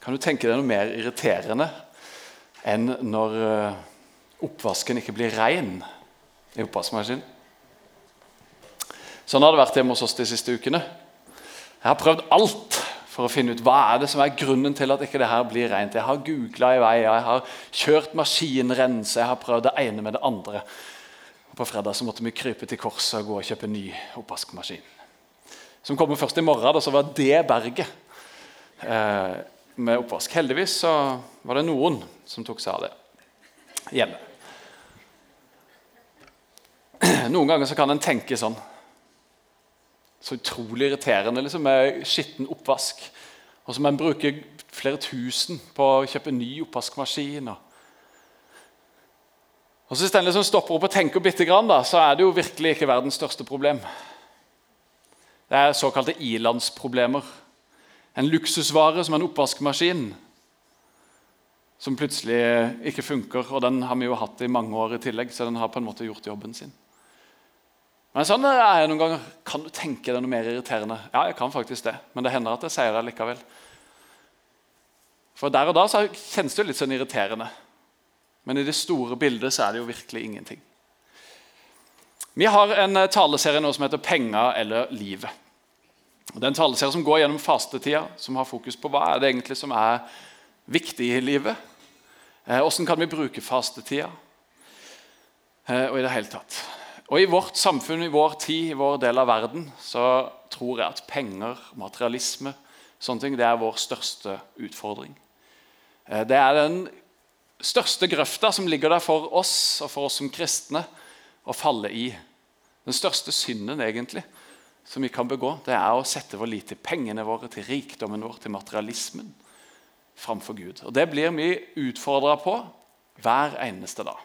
Kan du tenke deg noe mer irriterende enn når eh, oppvasken ikke blir ren i oppvaskmaskinen? Sånn har det vært hjemme hos oss de siste ukene. Jeg har prøvd alt for å finne ut hva er det som er grunnen til at ikke det her blir rent. Jeg har googla i vei, jeg har kjørt maskinrense, jeg har prøvd det ene med det andre. Og på fredag så måtte vi krype til korset og gå og kjøpe ny oppvaskmaskin. Som kommer først i morgen, da, så var det berget. Eh, med oppvask. Heldigvis så var det noen som tok seg av det hjemme. Noen ganger så kan en tenke sånn Så utrolig irriterende liksom, med skitten oppvask. Og så må en bruke flere tusen på å kjøpe ny oppvaskmaskin. Og, så Hvis en liksom stopper opp og tenker bitte grann, da, så er det jo virkelig ikke verdens største problem. Det er såkalte ilandsproblemer. En luksusvare som en oppvaskmaskin som plutselig ikke funker. Og den har vi jo hatt i mange år i tillegg, så den har på en måte gjort jobben sin. Men sånn er jeg noen ganger. Kan du tenke deg noe mer irriterende? Ja, jeg kan faktisk det, men det hender at jeg sier det likevel. For der og da så kjennes det jo litt sånn irriterende. Men i det store bildet så er det jo virkelig ingenting. Vi har en taleserie nå som heter 'Penger eller livet'. Det er en taleserie som går gjennom fastetida, som har fokus på hva er det egentlig som er viktig i livet. Hvordan kan vi bruke fastetida? Og i det hele tatt. Og I vårt samfunn, i vår tid, i vår del av verden, så tror jeg at penger, materialisme, sånne ting, det er vår største utfordring. Det er den største grøfta som ligger der for oss og for oss som kristne å falle i. Den største synden, egentlig som vi kan begå, det er å sette vår lit til pengene våre, til rikdommen vår, til materialismen framfor Gud. Og Det blir vi utfordra på hver eneste dag.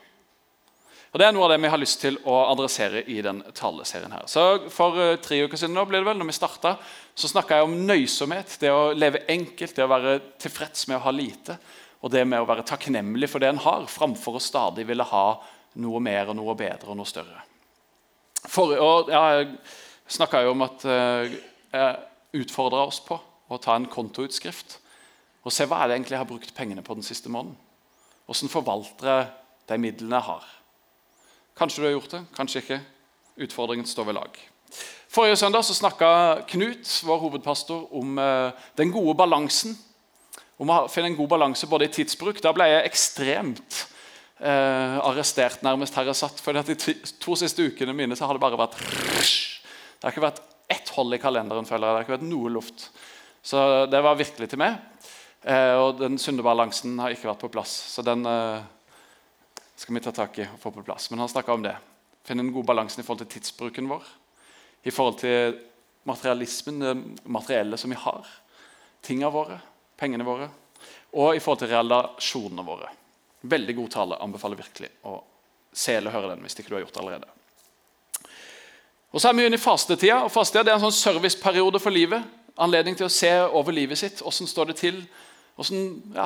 Og Det er noe av det vi har lyst til å adressere i den taleserien. her. Så For uh, tre uker siden nå ble det vel, når vi starta, så snakka jeg om nøysomhet. Det å leve enkelt, det å være tilfreds med å ha lite. Og det med å være takknemlig for det en har, framfor å stadig ville ha noe mer og noe bedre og noe større. For, og, ja, snakka jo om at eh, jeg utfordra oss på å ta en kontoutskrift og se hva er det egentlig jeg har brukt pengene på den siste måneden. Åssen forvalter jeg de midlene jeg har? Kanskje du har gjort det, kanskje ikke. Utfordringen står ved lag. Forrige søndag så snakka Knut, vår hovedpastor, om eh, den gode balansen. Om å finne en god balanse både i tidsbruk. Da ble jeg ekstremt eh, arrestert nærmest her jeg satt. For de to siste ukene mine så har det bare vært det har ikke vært ett hold i kalenderen. føler jeg. Det har ikke vært noe luft. Så det var virkelig til meg. Eh, og den sunne balansen har ikke vært på plass. Så den eh, skal vi ta tak i og få på plass. Men han snakka om det. Finne den gode balansen i forhold til tidsbruken vår. I forhold til materialismen, det materielle som vi har. Tingene våre, pengene våre. Og i forhold til relasjonene våre. Veldig god tale. Anbefaler virkelig å se eller høre den hvis ikke du har gjort det allerede. Og så er vi inne i fastetida. og Fastetida er en sånn serviceperiode for livet. Anledning til å se over livet sitt. Hvordan står det til? Hvordan ja,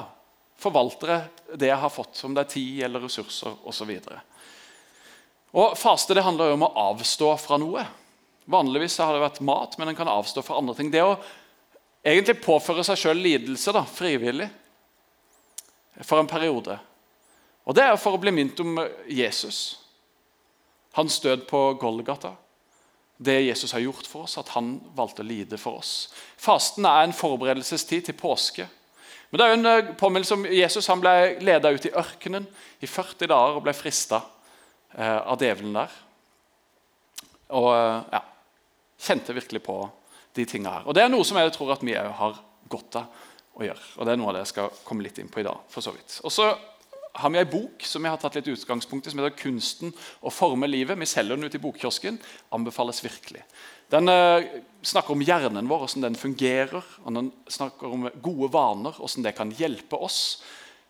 forvalter jeg det jeg har fått, om det er tid eller ressurser osv. Faste det handler jo om å avstå fra noe. Vanligvis har det vært mat, men en kan avstå fra andre ting. Det å egentlig påføre seg sjøl lidelse da, frivillig for en periode. Og Det er for å bli minnet om Jesus. Hans død på Golgata det Jesus har gjort for oss, at han valgte å lide for oss. Fasten er en forberedelsestid til påske. Men det er jo en eh, påminnelse om Jesus han ble ledet ut i ørkenen i 40 dager og ble frista eh, av djevelen der. Og eh, ja, kjente virkelig på de tinga her. Og Det er noe som jeg tror at vi òg har godt av å gjøre. Og Det er noe av det jeg skal komme litt inn på i dag. for så vidt. Og så har vi ei bok som vi har tatt litt utgangspunkt i, som heter 'Kunsten å forme livet'. Vi selger den ute i bokkiosken. Anbefales virkelig. Den eh, snakker om hjernen vår, hvordan den fungerer. og Den snakker om gode vaner, hvordan det kan hjelpe oss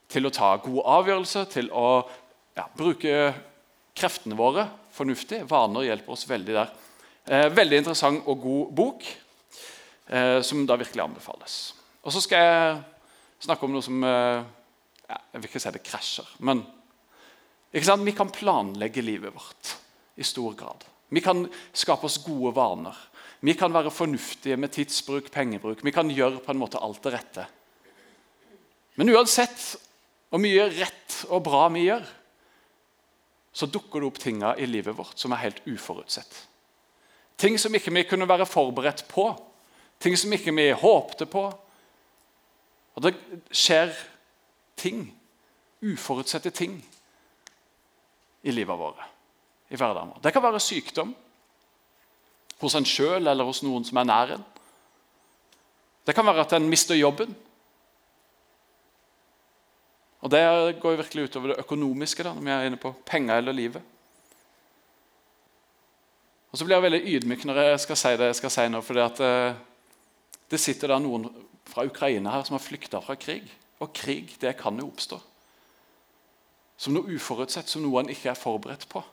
til å ta gode avgjørelser, til å ja, bruke kreftene våre fornuftig. Vaner hjelper oss veldig der. Eh, veldig interessant og god bok, eh, som da virkelig anbefales. Og så skal jeg snakke om noe som ja, Jeg vil ikke si det krasjer, men vi kan planlegge livet vårt i stor grad. Vi kan skape oss gode vaner. Vi kan være fornuftige med tidsbruk, pengebruk. Vi kan gjøre på en måte alt det rette. Men uansett hvor mye rett og bra vi gjør, så dukker det opp ting i livet vårt som er helt uforutsett. Ting som ikke vi kunne være forberedt på, ting som ikke vi håpte på. Og det skjer ting, uforutsette ting, i livet vårt, i hverdagen vår. Det kan være sykdom hos en sjøl eller hos noen som er nær en. Det kan være at en mister jobben. Og Det går jo virkelig utover det økonomiske da, når vi er inne på penger eller livet. Og Så blir jeg veldig ydmyk når jeg skal si det jeg skal si nå. fordi at eh, Det sitter da noen fra Ukraina her som har flykta fra krig. Og krig det kan jo oppstå. Som noe uforutsett, som noe en ikke er forberedt på.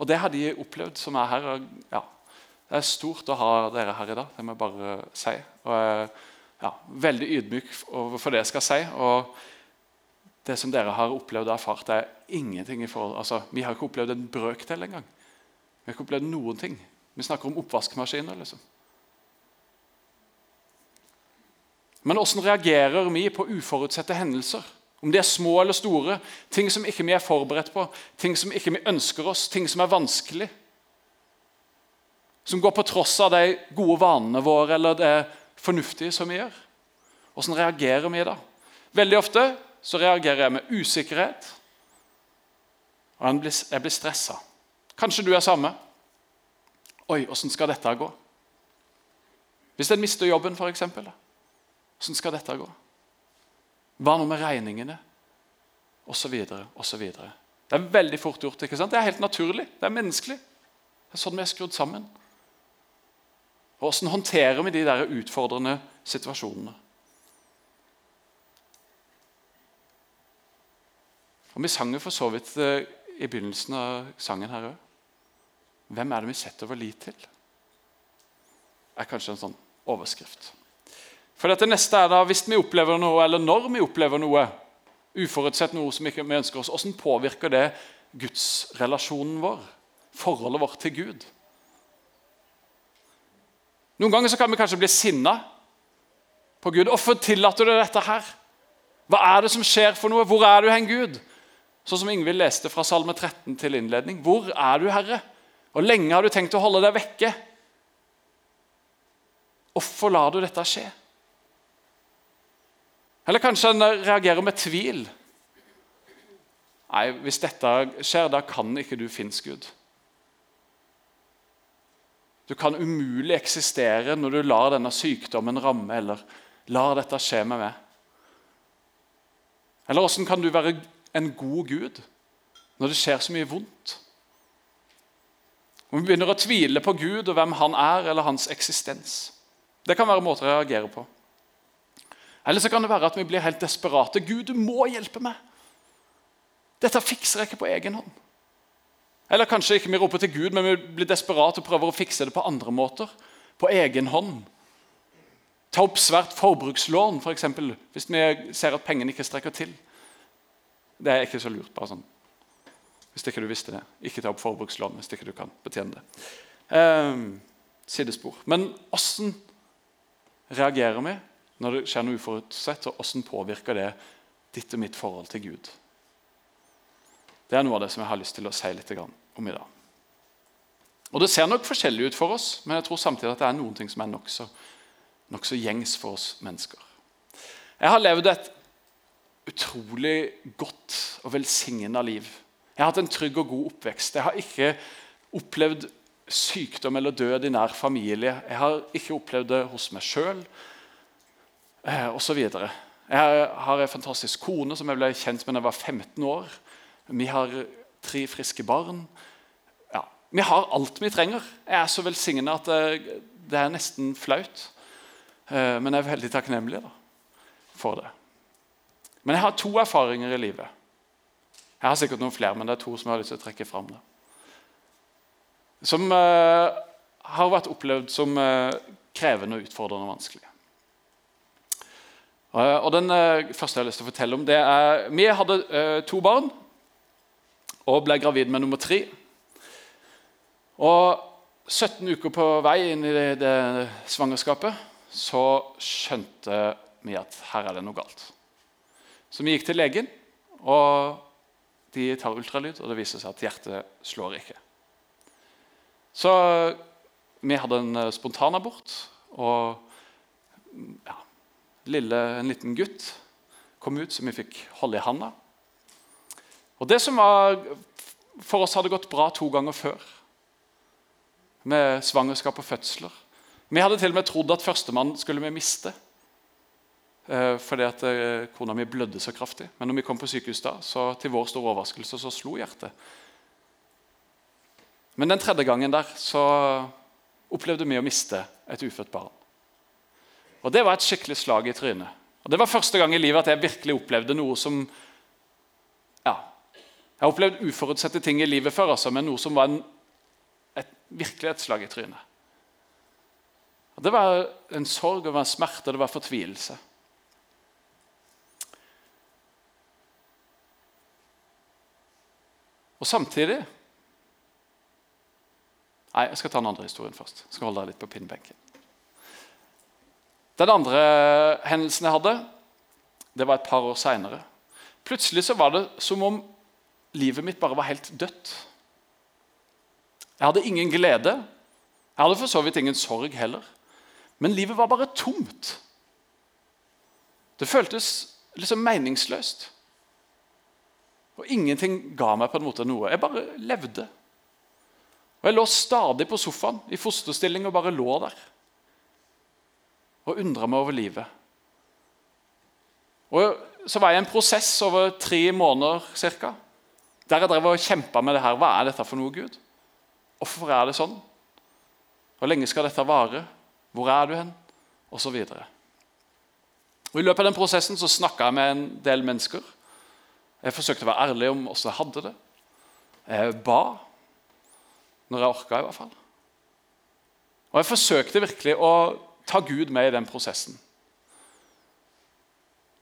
Og det har de opplevd, som er her. Ja, det er stort å ha dere her i dag, det må jeg bare si. Og jeg ja, veldig ydmyk for det jeg skal si. Og det som dere har opplevd og erfart, er ingenting i forhold altså, Vi har ikke opplevd en brøkdel engang. Vi har ikke opplevd noen ting. Vi snakker om oppvaskmaskiner. liksom. Men hvordan reagerer vi på uforutsette hendelser? Om de er små eller store, ting som ikke vi er forberedt på, ting som ikke vi ønsker oss, ting som er vanskelig. Som går på tross av de gode vanene våre eller det fornuftige som vi gjør. Hvordan reagerer vi da? Veldig ofte så reagerer jeg med usikkerhet, og jeg blir stressa. Kanskje du er samme. Oi, åssen skal dette gå? Hvis en mister jobben, f.eks. Åssen skal dette gå? Hva nå med regningene? Og så videre, og så videre. Det er veldig fort gjort. ikke sant? Det er helt naturlig. Det er menneskelig. Det er sånn vi er skrudd sammen. Og Hvordan håndterer vi de der utfordrende situasjonene? Og Vi sang jo for så vidt eh, i begynnelsen av sangen her òg. Hvem er det vi setter vår lit til? er kanskje en sånn overskrift. For dette neste er da, Hvis vi opplever noe, eller når vi opplever noe, uforutsett noe som ikke vi ønsker oss, hvordan påvirker det gudsrelasjonen vår? Forholdet vårt til Gud? Noen ganger kan vi kanskje bli sinna på Gud. Hvorfor tillater du dette her? Hva er det som skjer for noe? Hvor er du hen, Gud? Sånn som Ingvild leste fra Salme 13 til innledning. Hvor er du, Herre? Og lenge har du tenkt å holde deg vekke. Hvorfor lar du dette skje? Eller kanskje en reagerer med tvil. Nei, hvis dette skjer, da kan ikke du finnes Gud. Du kan umulig eksistere når du lar denne sykdommen ramme eller lar dette skje med meg. Eller åssen kan du være en god Gud når det skjer så mye vondt? Om vi begynner å tvile på Gud og hvem han er, eller hans eksistens. Det kan være måter å reagere på. Eller så kan det være at vi blir helt desperate. Gud, du må hjelpe meg! Dette fikser jeg ikke på egen hånd. Eller kanskje ikke vi roper til Gud, men vi blir desperate og prøver å fikse det på andre måter. På egen hånd. Ta opp svært forbrukslån, f.eks. For eksempel, hvis vi ser at pengene ikke strekker til. Det er ikke så lurt. bare sånn. Hvis ikke du visste det. Ikke ta opp forbrukslån hvis ikke du kan betjene det. Eh, sidespor. Men åssen reagerer vi når det skjer noe uforutsett, og hvordan påvirker det ditt og mitt forhold til Gud? Det er noe av det som jeg har lyst til å si litt om i dag. Og Det ser nok forskjellig ut for oss, men jeg tror samtidig at det er noen ting som er nokså nok så gjengs for oss mennesker. Jeg har levd et utrolig godt og velsigna liv. Jeg har hatt en trygg og god oppvekst. Jeg har ikke opplevd sykdom eller død i nær familie. Jeg har ikke opplevd det hos meg sjøl eh, osv. Jeg har en fantastisk kone som jeg ble kjent med da jeg var 15 år. Vi har tre friske barn. Ja, vi har alt vi trenger. Jeg er så velsigna at det, det, er nesten flaut. Eh, men jeg er veldig takknemlig da, for det. Men jeg har to erfaringer i livet. Jeg har sikkert noen flere, men det er to som jeg har lyst til å trekke fram. Da. Som uh, har vært opplevd som uh, krevende, utfordrende og vanskelig. Uh, og Den første jeg har lyst til å fortelle om, det er Vi hadde to barn og ble gravid med nummer tre. Og 17 uker på vei inn i det, det svangerskapet så skjønte vi at her er det noe galt. Så vi gikk til legen, og de tar ultralyd, og det viser seg at hjertet slår ikke. Så vi hadde en eh, spontanabort, og ja, lille, en liten gutt kom ut som vi fikk holde i handa. Og det som var, For oss hadde gått bra to ganger før, med svangerskap og fødsler. Vi hadde til og med trodd at førstemann skulle vi miste. Eh, fordi at eh, kona mi blødde så kraftig. Men når vi kom på sykehus da, så til vår store overraskelse så slo hjertet. Men den tredje gangen der så opplevde vi å miste et ufødt barn. Og Det var et skikkelig slag i trynet. Og Det var første gang i livet at jeg virkelig opplevde noe som ja, Jeg har opplevd uforutsette ting i livet før, altså, men noe som var en, et, virkelig et slag i trynet. Og Det var en sorg, det var en smerte, og det var fortvilelse. Og samtidig Nei, jeg skal ta den andre historien først. Jeg skal holde deg litt på pinnbenken. Den andre hendelsen jeg hadde, det var et par år seinere. Plutselig så var det som om livet mitt bare var helt dødt. Jeg hadde ingen glede. Jeg hadde for så vidt ingen sorg heller. Men livet var bare tomt. Det føltes liksom meningsløst. Og ingenting ga meg på en måte noe. Jeg bare levde. Og Jeg lå stadig på sofaen i fosterstilling og bare lå der. Og undra meg over livet. Og Så var jeg i en prosess over tre måneder cirka, der jeg drev og kjempa med det her. Hva er dette for noe, Gud? Hvorfor er det sånn? Hvor lenge skal dette vare? Hvor er du hen? Og så videre. Og I løpet av den prosessen så snakka jeg med en del mennesker. Jeg forsøkte å være ærlig om hvordan jeg hadde det. Jeg ba når jeg orka, i hvert fall. Og jeg forsøkte virkelig å ta Gud med i den prosessen.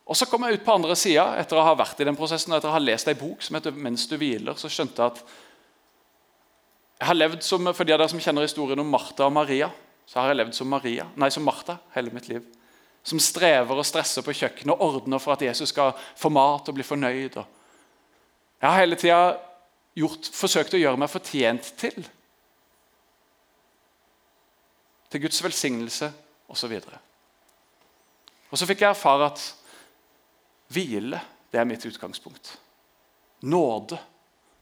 Og Så kom jeg ut på andre sida etter å ha vært i den prosessen, og etter å ha lest ei bok som heter 'Mens du hviler', så skjønte jeg at jeg har levd som, For de av dere som kjenner historien om Martha og Maria, så har jeg levd som, Maria, nei, som Martha hele mitt liv. Som strever og stresser på kjøkkenet og ordner for at Jesus skal få mat og bli fornøyd. Jeg har hele tida forsøkt å gjøre meg fortjent til til Guds velsignelse osv. Og, så fikk jeg erfare at hvile det er mitt utgangspunkt. Nåde.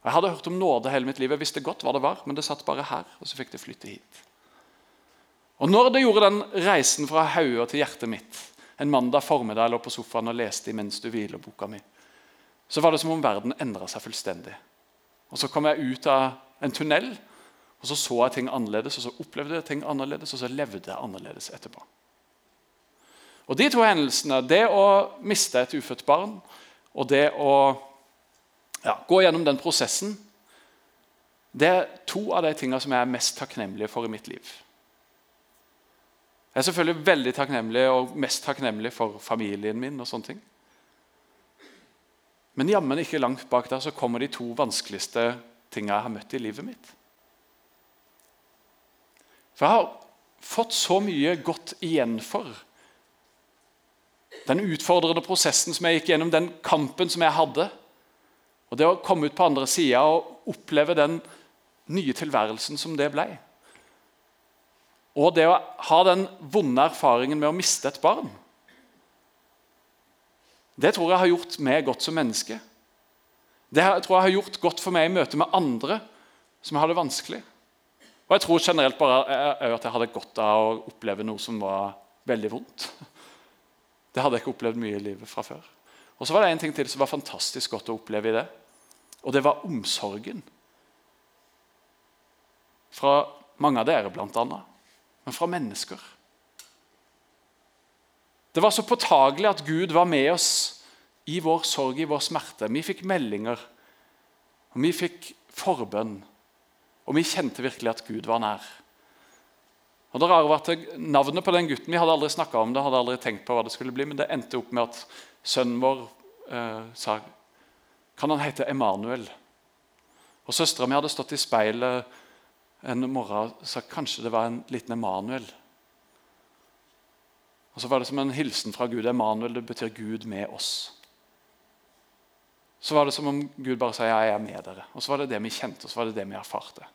Jeg hadde hørt om nåde hele mitt liv. Jeg visste godt hva det var, men det satt bare her. Og så fikk det flytte hit. Og når det gjorde den reisen fra hodet til hjertet mitt en mandag formiddag jeg lå på sofaen og leste mens du hviler-boka mi, så var det som om verden endra seg fullstendig. Og Så kom jeg ut av en tunnel og Så så jeg ting annerledes, og så opplevde jeg ting annerledes, og så levde jeg annerledes etterpå. Og De to hendelsene, det å miste et ufødt barn og det å ja, gå gjennom den prosessen, det er to av de tingene som jeg er mest takknemlig for i mitt liv. Jeg er selvfølgelig veldig takknemlig og mest takknemlig for familien min. og sånne ting. Men jammen ikke langt bak der så kommer de to vanskeligste tingene jeg har møtt i livet mitt. For jeg har fått så mye godt igjen for den utfordrende prosessen som jeg gikk gjennom, den kampen som jeg hadde. Og det å komme ut på andre sida og oppleve den nye tilværelsen som det ble. Og det å ha den vonde erfaringen med å miste et barn. Det tror jeg har gjort meg godt som menneske. Det tror jeg har gjort godt for meg i møte med andre som har det vanskelig. Og jeg tror generelt bare at jeg hadde godt av å oppleve noe som var veldig vondt. Det hadde jeg ikke opplevd mye i livet fra før. Og så var det en ting til som var fantastisk godt å oppleve i det. Og det var omsorgen. Fra mange av dere, blant annet. Men fra mennesker. Det var så påtagelig at Gud var med oss i vår sorg, i vår smerte. Vi fikk meldinger, og vi fikk forbønn. Og vi kjente virkelig at Gud var nær. Og det rare var at Navnet på den gutten vi hadde aldri snakka om det, hadde aldri tenkt på hva det skulle bli, men det endte opp med at sønnen vår eh, sa kan han hete Emanuel. Og Søstera mi hadde stått i speilet en morgen og sa kanskje det var en liten Emanuel. Og så var det som en hilsen fra Gud. Emanuel det betyr Gud med oss. så var det som om Gud bare sa ja, jeg er med dere. Og så var det det vi kjente, og så var det det vi erfarte.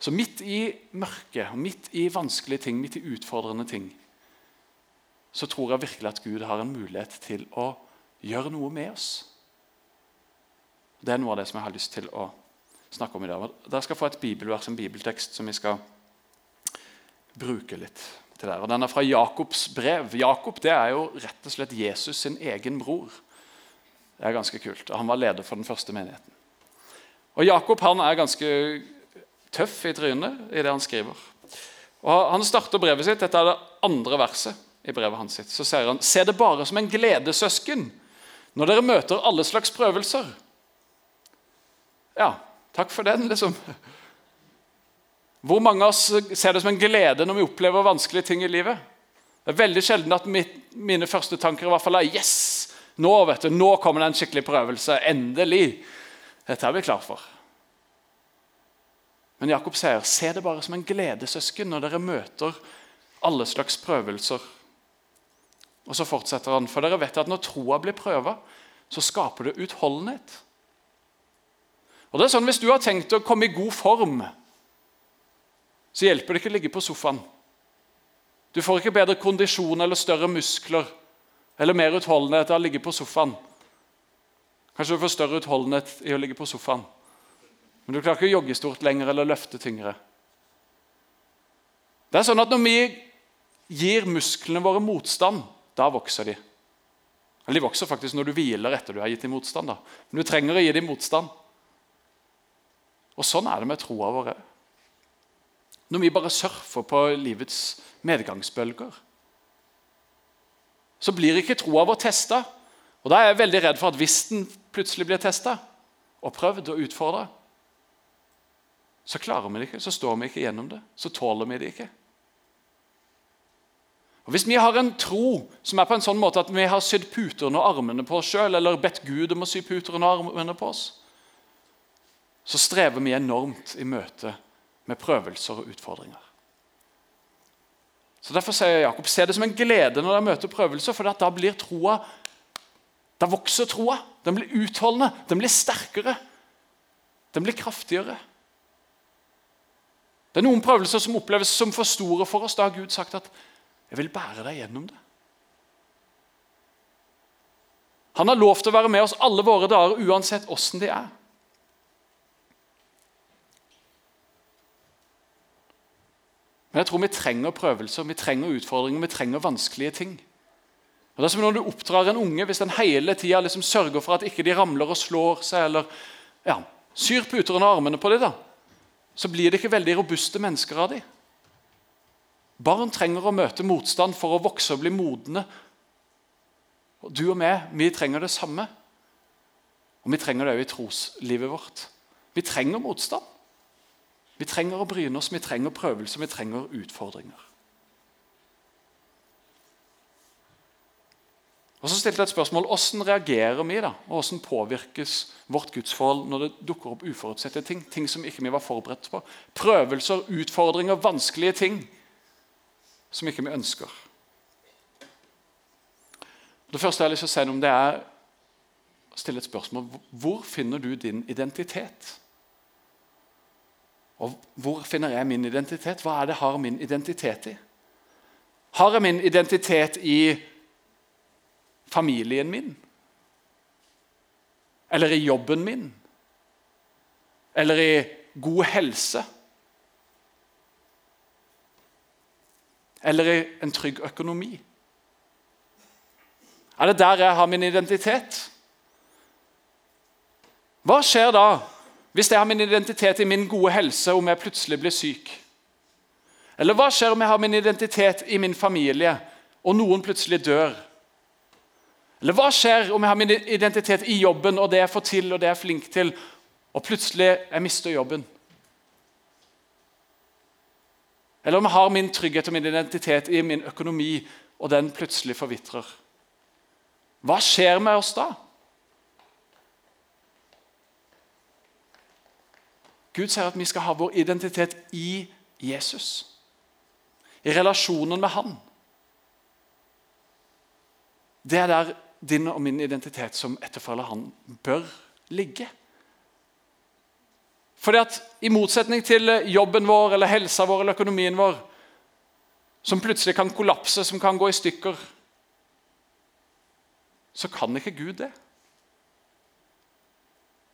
Så midt i mørket, midt i vanskelige ting, midt i utfordrende ting, så tror jeg virkelig at Gud har en mulighet til å gjøre noe med oss. Det er noe av det som jeg har lyst til å snakke om i dag. Dere skal få et bibelvers, en bibeltekst, som vi skal bruke litt til der. Og Den er fra Jakobs brev. Jakob det er jo rett og slett Jesus sin egen bror. Det er ganske kult. Han var leder for den første menigheten. Og Jakob han er ganske tøff i trynet i det han skriver. Og Han starter brevet sitt, dette er det andre verset i brevet hans. sitt, Så sier han Se det bare som en gledessøsken når dere møter alle slags prøvelser. Ja, takk for den, liksom. Hvor mange av oss ser det som en glede når vi opplever vanskelige ting i livet? Det er veldig sjelden at mine første tanker i hvert fall er Yes! Nå vet du, nå kommer det en skikkelig prøvelse. Endelig. Dette er vi klar for. Men Jakob sier, se det bare som en gledessøsken når dere møter alle slags prøvelser. Og så fortsetter han, for dere vet at når troa blir prøva, så skaper det utholdenhet. Og det er sånn, Hvis du har tenkt å komme i god form, så hjelper det ikke å ligge på sofaen. Du får ikke bedre kondisjon eller større muskler eller mer utholdenhet av å ligge på sofaen. Kanskje du får større utholdenhet i å ligge på sofaen. Men du klarer ikke å jogge stort lenger eller løfte tyngre. Det er sånn at Når vi gir musklene våre motstand, da vokser de. Eller De vokser faktisk når du hviler etter du har gitt dem motstand. da. Men du trenger å gi dem motstand. Og Sånn er det med troa vår òg. Når vi bare surfer på livets medgangsbølger så blir ikke troa vår testa. Og da er jeg veldig redd for at hvis den plutselig blir testa og prøvd og utfordra, så klarer vi det ikke, så står vi ikke gjennom det. Så tåler vi det ikke. Og Hvis vi har en tro som er på en sånn måte at vi har sydd puter under armene på oss sjøl, eller bedt Gud om å sy puter under armene på oss, så strever vi enormt i møte med prøvelser og utfordringer. Så Derfor sier Jakob se det som en glede når dere møter prøvelser, for da blir troa Da vokser troa. Den blir utholdende, den blir sterkere, den blir kraftigere. Det er noen prøvelser som oppleves som for store for oss. Da har Gud sagt at 'jeg vil bære deg gjennom det'. Han har lov til å være med oss alle våre dager, uansett åssen de er. Men jeg tror vi trenger prøvelser, vi trenger utfordringer, vi trenger vanskelige ting. Og det er som Når du oppdrar en unge, hvis den hele tida liksom sørger for at ikke de ramler og slår seg, eller ja, syr puter under armene på dem, da, så blir det ikke veldig robuste mennesker av dem. Barn trenger å møte motstand for å vokse og bli modne. Og Du og meg, vi trenger det samme. Og vi trenger det òg i troslivet vårt. Vi trenger motstand. Vi trenger å bryne oss, vi trenger prøvelser, vi trenger utfordringer. Og Så stilte jeg et spørsmål hvordan reagerer vi da, og hvordan påvirkes vårt gudsforhold når det dukker opp uforutsette ting, ting som ikke vi var forberedt på. Prøvelser, utfordringer, vanskelige ting som ikke vi ønsker. Det første jeg har lyst til å si noe om, det er å stille et spørsmål. Hvor finner du din identitet? Og hvor finner jeg min identitet? Hva er det har min identitet i? Har jeg min identitet i familien min? Eller i jobben min? Eller i god helse? Eller i en trygg økonomi? Er det der jeg har min identitet? Hva skjer da hvis jeg har min identitet i min gode helse om jeg plutselig blir syk? Eller hva skjer om jeg har min identitet i min familie, og noen plutselig dør? Eller hva skjer om jeg har min identitet i jobben og det jeg får til og det jeg er flink til, og plutselig jeg mister jobben? Eller om jeg har min trygghet og min identitet i min økonomi, og den plutselig forvitrer? Hva skjer med oss da? Gud sier at vi skal ha vår identitet i Jesus. I relasjonen med Han. Det er der din og min identitet som etterfølger han bør ligge. Fordi at I motsetning til jobben vår, eller helsa vår eller økonomien vår, som plutselig kan kollapse, som kan gå i stykker, så kan ikke Gud det.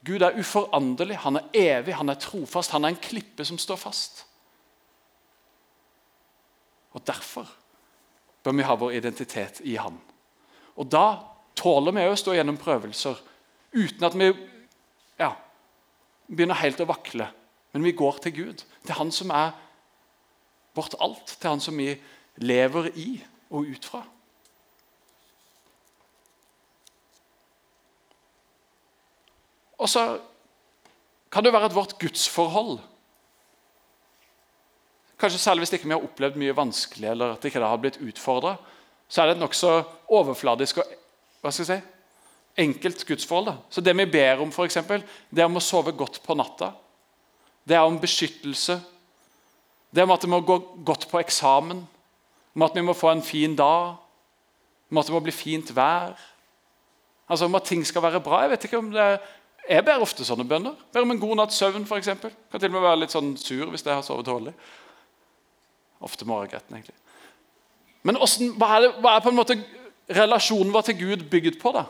Gud er uforanderlig, han er evig, han er trofast, han er en klippe som står fast. Og Derfor bør vi ha vår identitet i Han. Og Da tåler vi å stå gjennom prøvelser uten at vi ja, begynner helt å vakle. Men vi går til Gud, til Han som er vårt alt, til Han som vi lever i og ut fra. Og så kan det være at vårt gudsforhold Kanskje særlig hvis ikke vi har opplevd mye vanskelig eller at det ikke har blitt utfordra, så er det et nokså overfladisk og hva skal jeg si, enkelt gudsforhold. Så Det vi ber om, for eksempel, det er om å sove godt på natta. Det er om beskyttelse. Det er om at vi må gå godt på eksamen, om at vi må få en fin dag, om at det må bli fint vær. Altså Om at ting skal være bra. Jeg vet ikke om det er jeg ber ofte sånne bønner. Ber om en god natts søvn. Eksempel. kan til og med være litt sånn sur hvis jeg har sovet dårlig. Ofte morgengretten, egentlig. Men hva, er det, hva er på en måte relasjonen vår til Gud bygd på? da?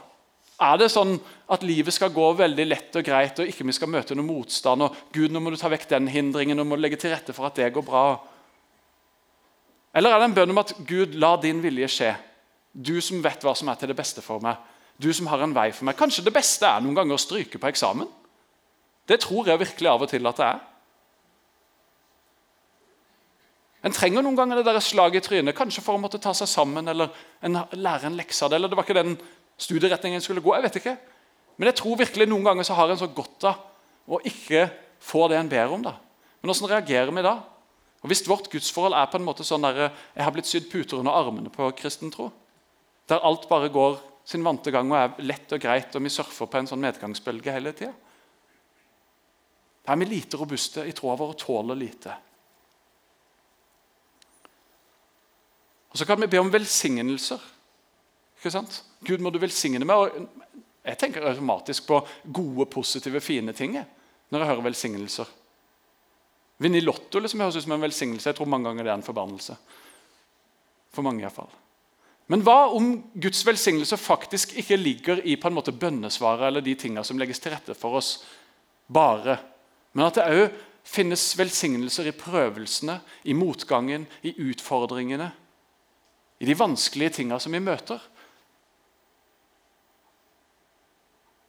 Er det sånn at livet skal gå veldig lett og greit, og ikke vi skal møte noen motstand? og Gud, nå må du ta vekk den hindringen, og må legge til rette for at det går bra? Eller er det en bønn om at Gud, la din vilje skje? Du som vet hva som er til det beste for meg. Du som har en vei for meg. Kanskje det beste er noen ganger å stryke på eksamen? Det tror jeg virkelig av og til at det er. En trenger noen ganger det der slaget i trynet, kanskje for å måtte ta seg sammen eller en, lære en lekse av det. eller det var ikke den studieretningen skulle gå. jeg vet ikke. Men jeg tror virkelig noen ganger så har en så godt av å ikke få det en ber om. da. Men hvordan reagerer vi da? Og Hvis vårt gudsforhold er på en måte sånn der, jeg har blitt sydd puter under armene på kristen tro, der alt bare går sin vante gang og er lett og greit, og vi surfer på en sånn medgangsbølge hele tida. Da er vi lite robuste i troa vår og tåler lite. Og Så kan vi be om velsignelser. Ikke sant? Gud må du velsigne meg. Og jeg tenker automatisk på gode, positive, fine ting når jeg hører velsignelser. Vinne i Lotto liksom, høres ut som en velsignelse. Jeg tror mange ganger det er en forbannelse. For mange i hvert fall. Men hva om Guds velsignelse faktisk ikke ligger i på en måte bønnesvaret eller de tingene som legges til rette for oss, bare, men at det òg finnes velsignelser i prøvelsene, i motgangen, i utfordringene, i de vanskelige tingene som vi møter?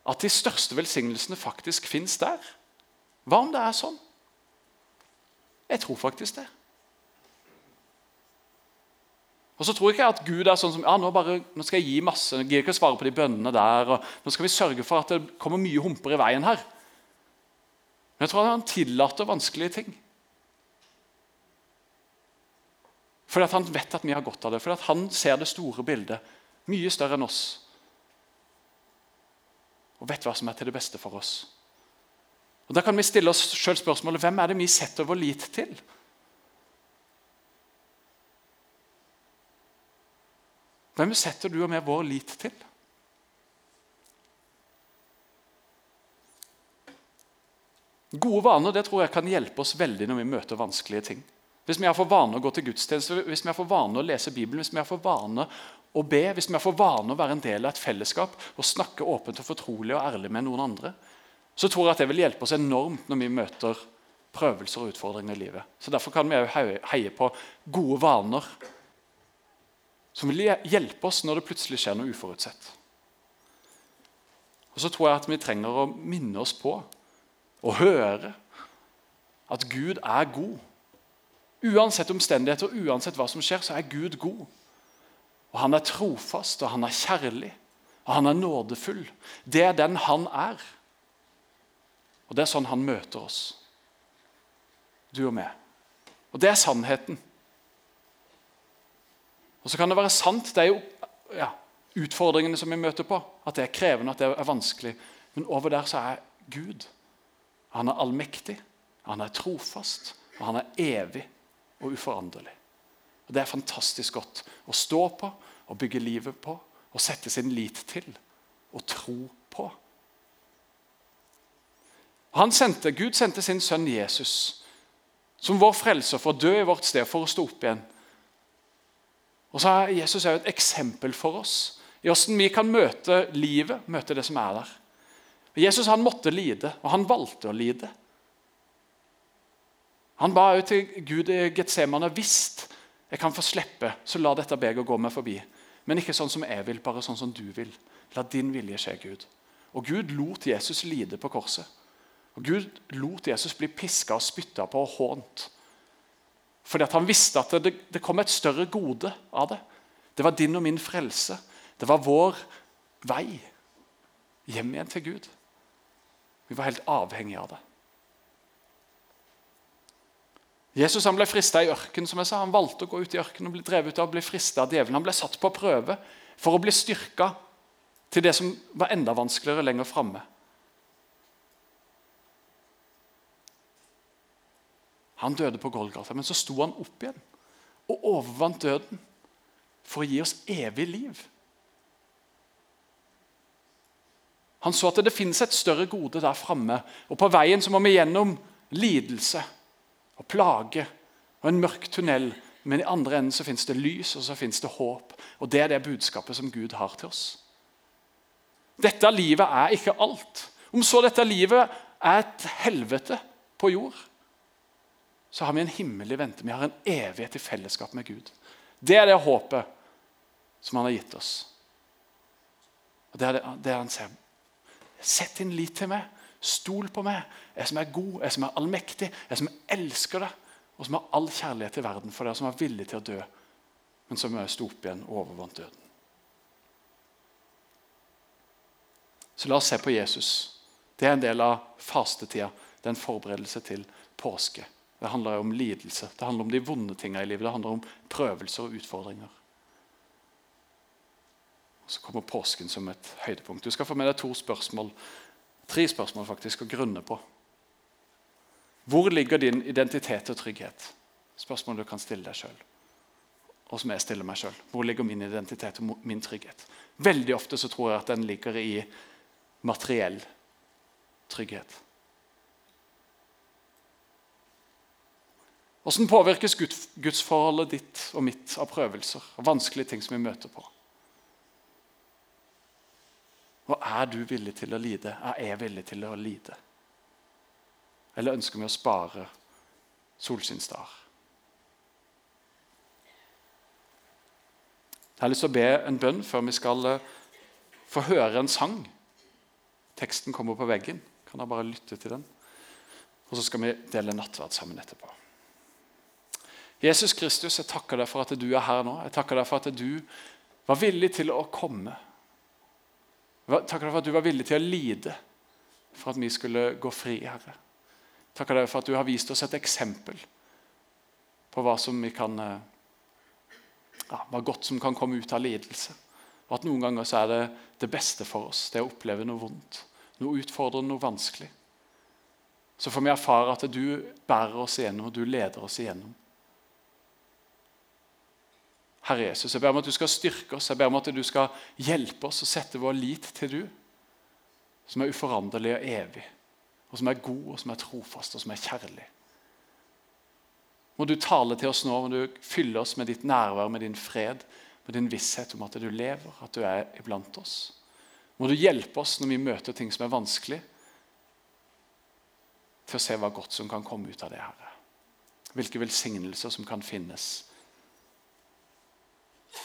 At de største velsignelsene faktisk fins der? Hva om det er sånn? Jeg tror faktisk det. Og så tror jeg ikke at Gud er sånn som ja, nå, bare, nå skal jeg gi masse, jeg gir ikke å svare på de bønnene der. og Nå skal vi sørge for at det kommer mye humper i veien her. Men jeg tror at han tillater vanskelige ting. Fordi at han vet at vi har godt av det. Fordi at han ser det store bildet. Mye større enn oss. Og vet hva som er til det beste for oss. Og Da kan vi stille oss selv spørsmålet hvem er det vi setter vår lit til? Hvem setter du og vi vår lit til? Gode vaner det tror jeg kan hjelpe oss veldig når vi møter vanskelige ting. Hvis vi har for vane å gå til gudstjeneste, hvis vi har for vane å lese Bibelen, hvis vi har for vane å be, hvis vi har for vane å være en del av et fellesskap og snakke åpent og fortrolig og ærlig med noen andre, så tror jeg at det vil hjelpe oss enormt når vi møter prøvelser og utfordringer i livet. Så Derfor kan vi òg heie på gode vaner som vil hjelpe oss når det plutselig skjer noe uforutsett. Og så tror jeg at vi trenger å minne oss på og høre at Gud er god. Uansett omstendigheter og uansett hva som skjer, så er Gud god. Og Han er trofast, og han er kjærlig, og han er nådefull. Det er den han er. Og det er sånn han møter oss, du og meg. Og det er sannheten. Og så kan det være sant, det er jo ja, utfordringene som vi møter på. At det er krevende, at det er vanskelig. Men over der så er Gud. Han er allmektig, han er trofast, og han er evig og uforanderlig. Og Det er fantastisk godt å stå på og bygge livet på og sette sin lit til og tro på. Sendte, Gud sendte sin sønn Jesus som vår frelser for å dø i vårt sted, for å stå opp igjen. Og så er Jesus er et eksempel for oss i hvordan vi kan møte livet, møte det som er der. Jesus han måtte lide, og han valgte å lide. Han ba jo til Gud i Getsemane hvis jeg kan få slippe, så la dette begeret gå meg forbi. Men ikke sånn som jeg vil, bare sånn som du vil. La din vilje skje, Gud. Og Gud lot Jesus lide på korset. Og Gud lot Jesus bli piska og spytta på og hånt. Fordi at han visste at det, det kom et større gode av det. Det var din og min frelse. Det var vår vei hjem igjen til Gud. Vi var helt avhengige av det. Jesus ble frista i ørkenen. som jeg sa. Han valgte å gå ut i ørkenen og bli drevet ut av å bli frista av djevelen. Han ble satt på prøve for å bli styrka til det som var enda vanskeligere lenger framme. Han døde på Golgata, men så sto han opp igjen og overvant døden for å gi oss evig liv. Han så at det finnes et større gode der framme, og på veien så må vi gjennom lidelse og plage og en mørk tunnel. Men i andre enden så finnes det lys og så finnes det håp. Og Det er det budskapet som Gud har til oss. Dette livet er ikke alt. Om så dette livet er et helvete på jord, så har vi en himmel i vente. Vi har en evighet i fellesskap med Gud. Det er det håpet som han har gitt oss. Og Det er det, det han sier. Sett din lit til meg. Stol på meg. Jeg som er god, jeg som er allmektig, jeg som elsker deg, og som har all kjærlighet i verden for deg, og som er villig til å dø, men som sto opp igjen og overvant døden. Så la oss se på Jesus. Det er en del av fastetida. Det er en forberedelse til påske. Det handler om lidelse, det handler om de vonde tingene i livet. Det handler om prøvelser og utfordringer. Og Så kommer påsken som et høydepunkt. Du skal få med deg to spørsmål, tre spørsmål faktisk, å grunne på. Hvor ligger din identitet og trygghet? Spørsmål du kan stille deg sjøl. Og som jeg stiller meg sjøl. Hvor ligger min identitet og min trygghet? Veldig ofte så tror jeg at den ligger i materiell trygghet. Hvordan påvirkes gudsforholdet ditt og mitt av prøvelser og vanskelige ting som vi møter på? Og er du villig til å lide? Er jeg villig til å lide? Eller ønsker vi å spare solskinnsdager? Jeg har lyst til å be en bønn før vi skal eh, få høre en sang. Teksten kommer på veggen. Kan jeg bare lytte til den? Og så skal vi dele nattverd sammen etterpå. Jesus Kristus, jeg takker deg for at du er her nå. Jeg takker deg for at du var villig til å komme. Deg for at du var villig til å lide for at vi skulle gå fri, Herre. Takk for at du har vist oss et eksempel på hva som vi kan eh, ja, hva godt som kan komme ut av lidelse. Og at noen ganger så er det det beste for oss, det å oppleve noe vondt, noe utfordrende, noe vanskelig. Så får vi erfare at du bærer oss igjennom, og du leder oss igjennom. Herre Jesus, jeg ber om at du skal styrke oss, jeg ber om at du skal hjelpe oss å sette vår lit til du, som er uforanderlig og evig, og som er god, og som er trofast, og som er kjærlig. Må du tale til oss nå, må du fylle oss med ditt nærvær, med din fred, med din visshet om at du lever, at du er iblant oss. Må du hjelpe oss når vi møter ting som er vanskelig, til å se hva godt som kan komme ut av det, Herre. Hvilke velsignelser som kan finnes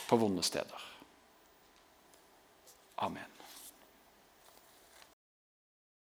på vonde steder. Amen.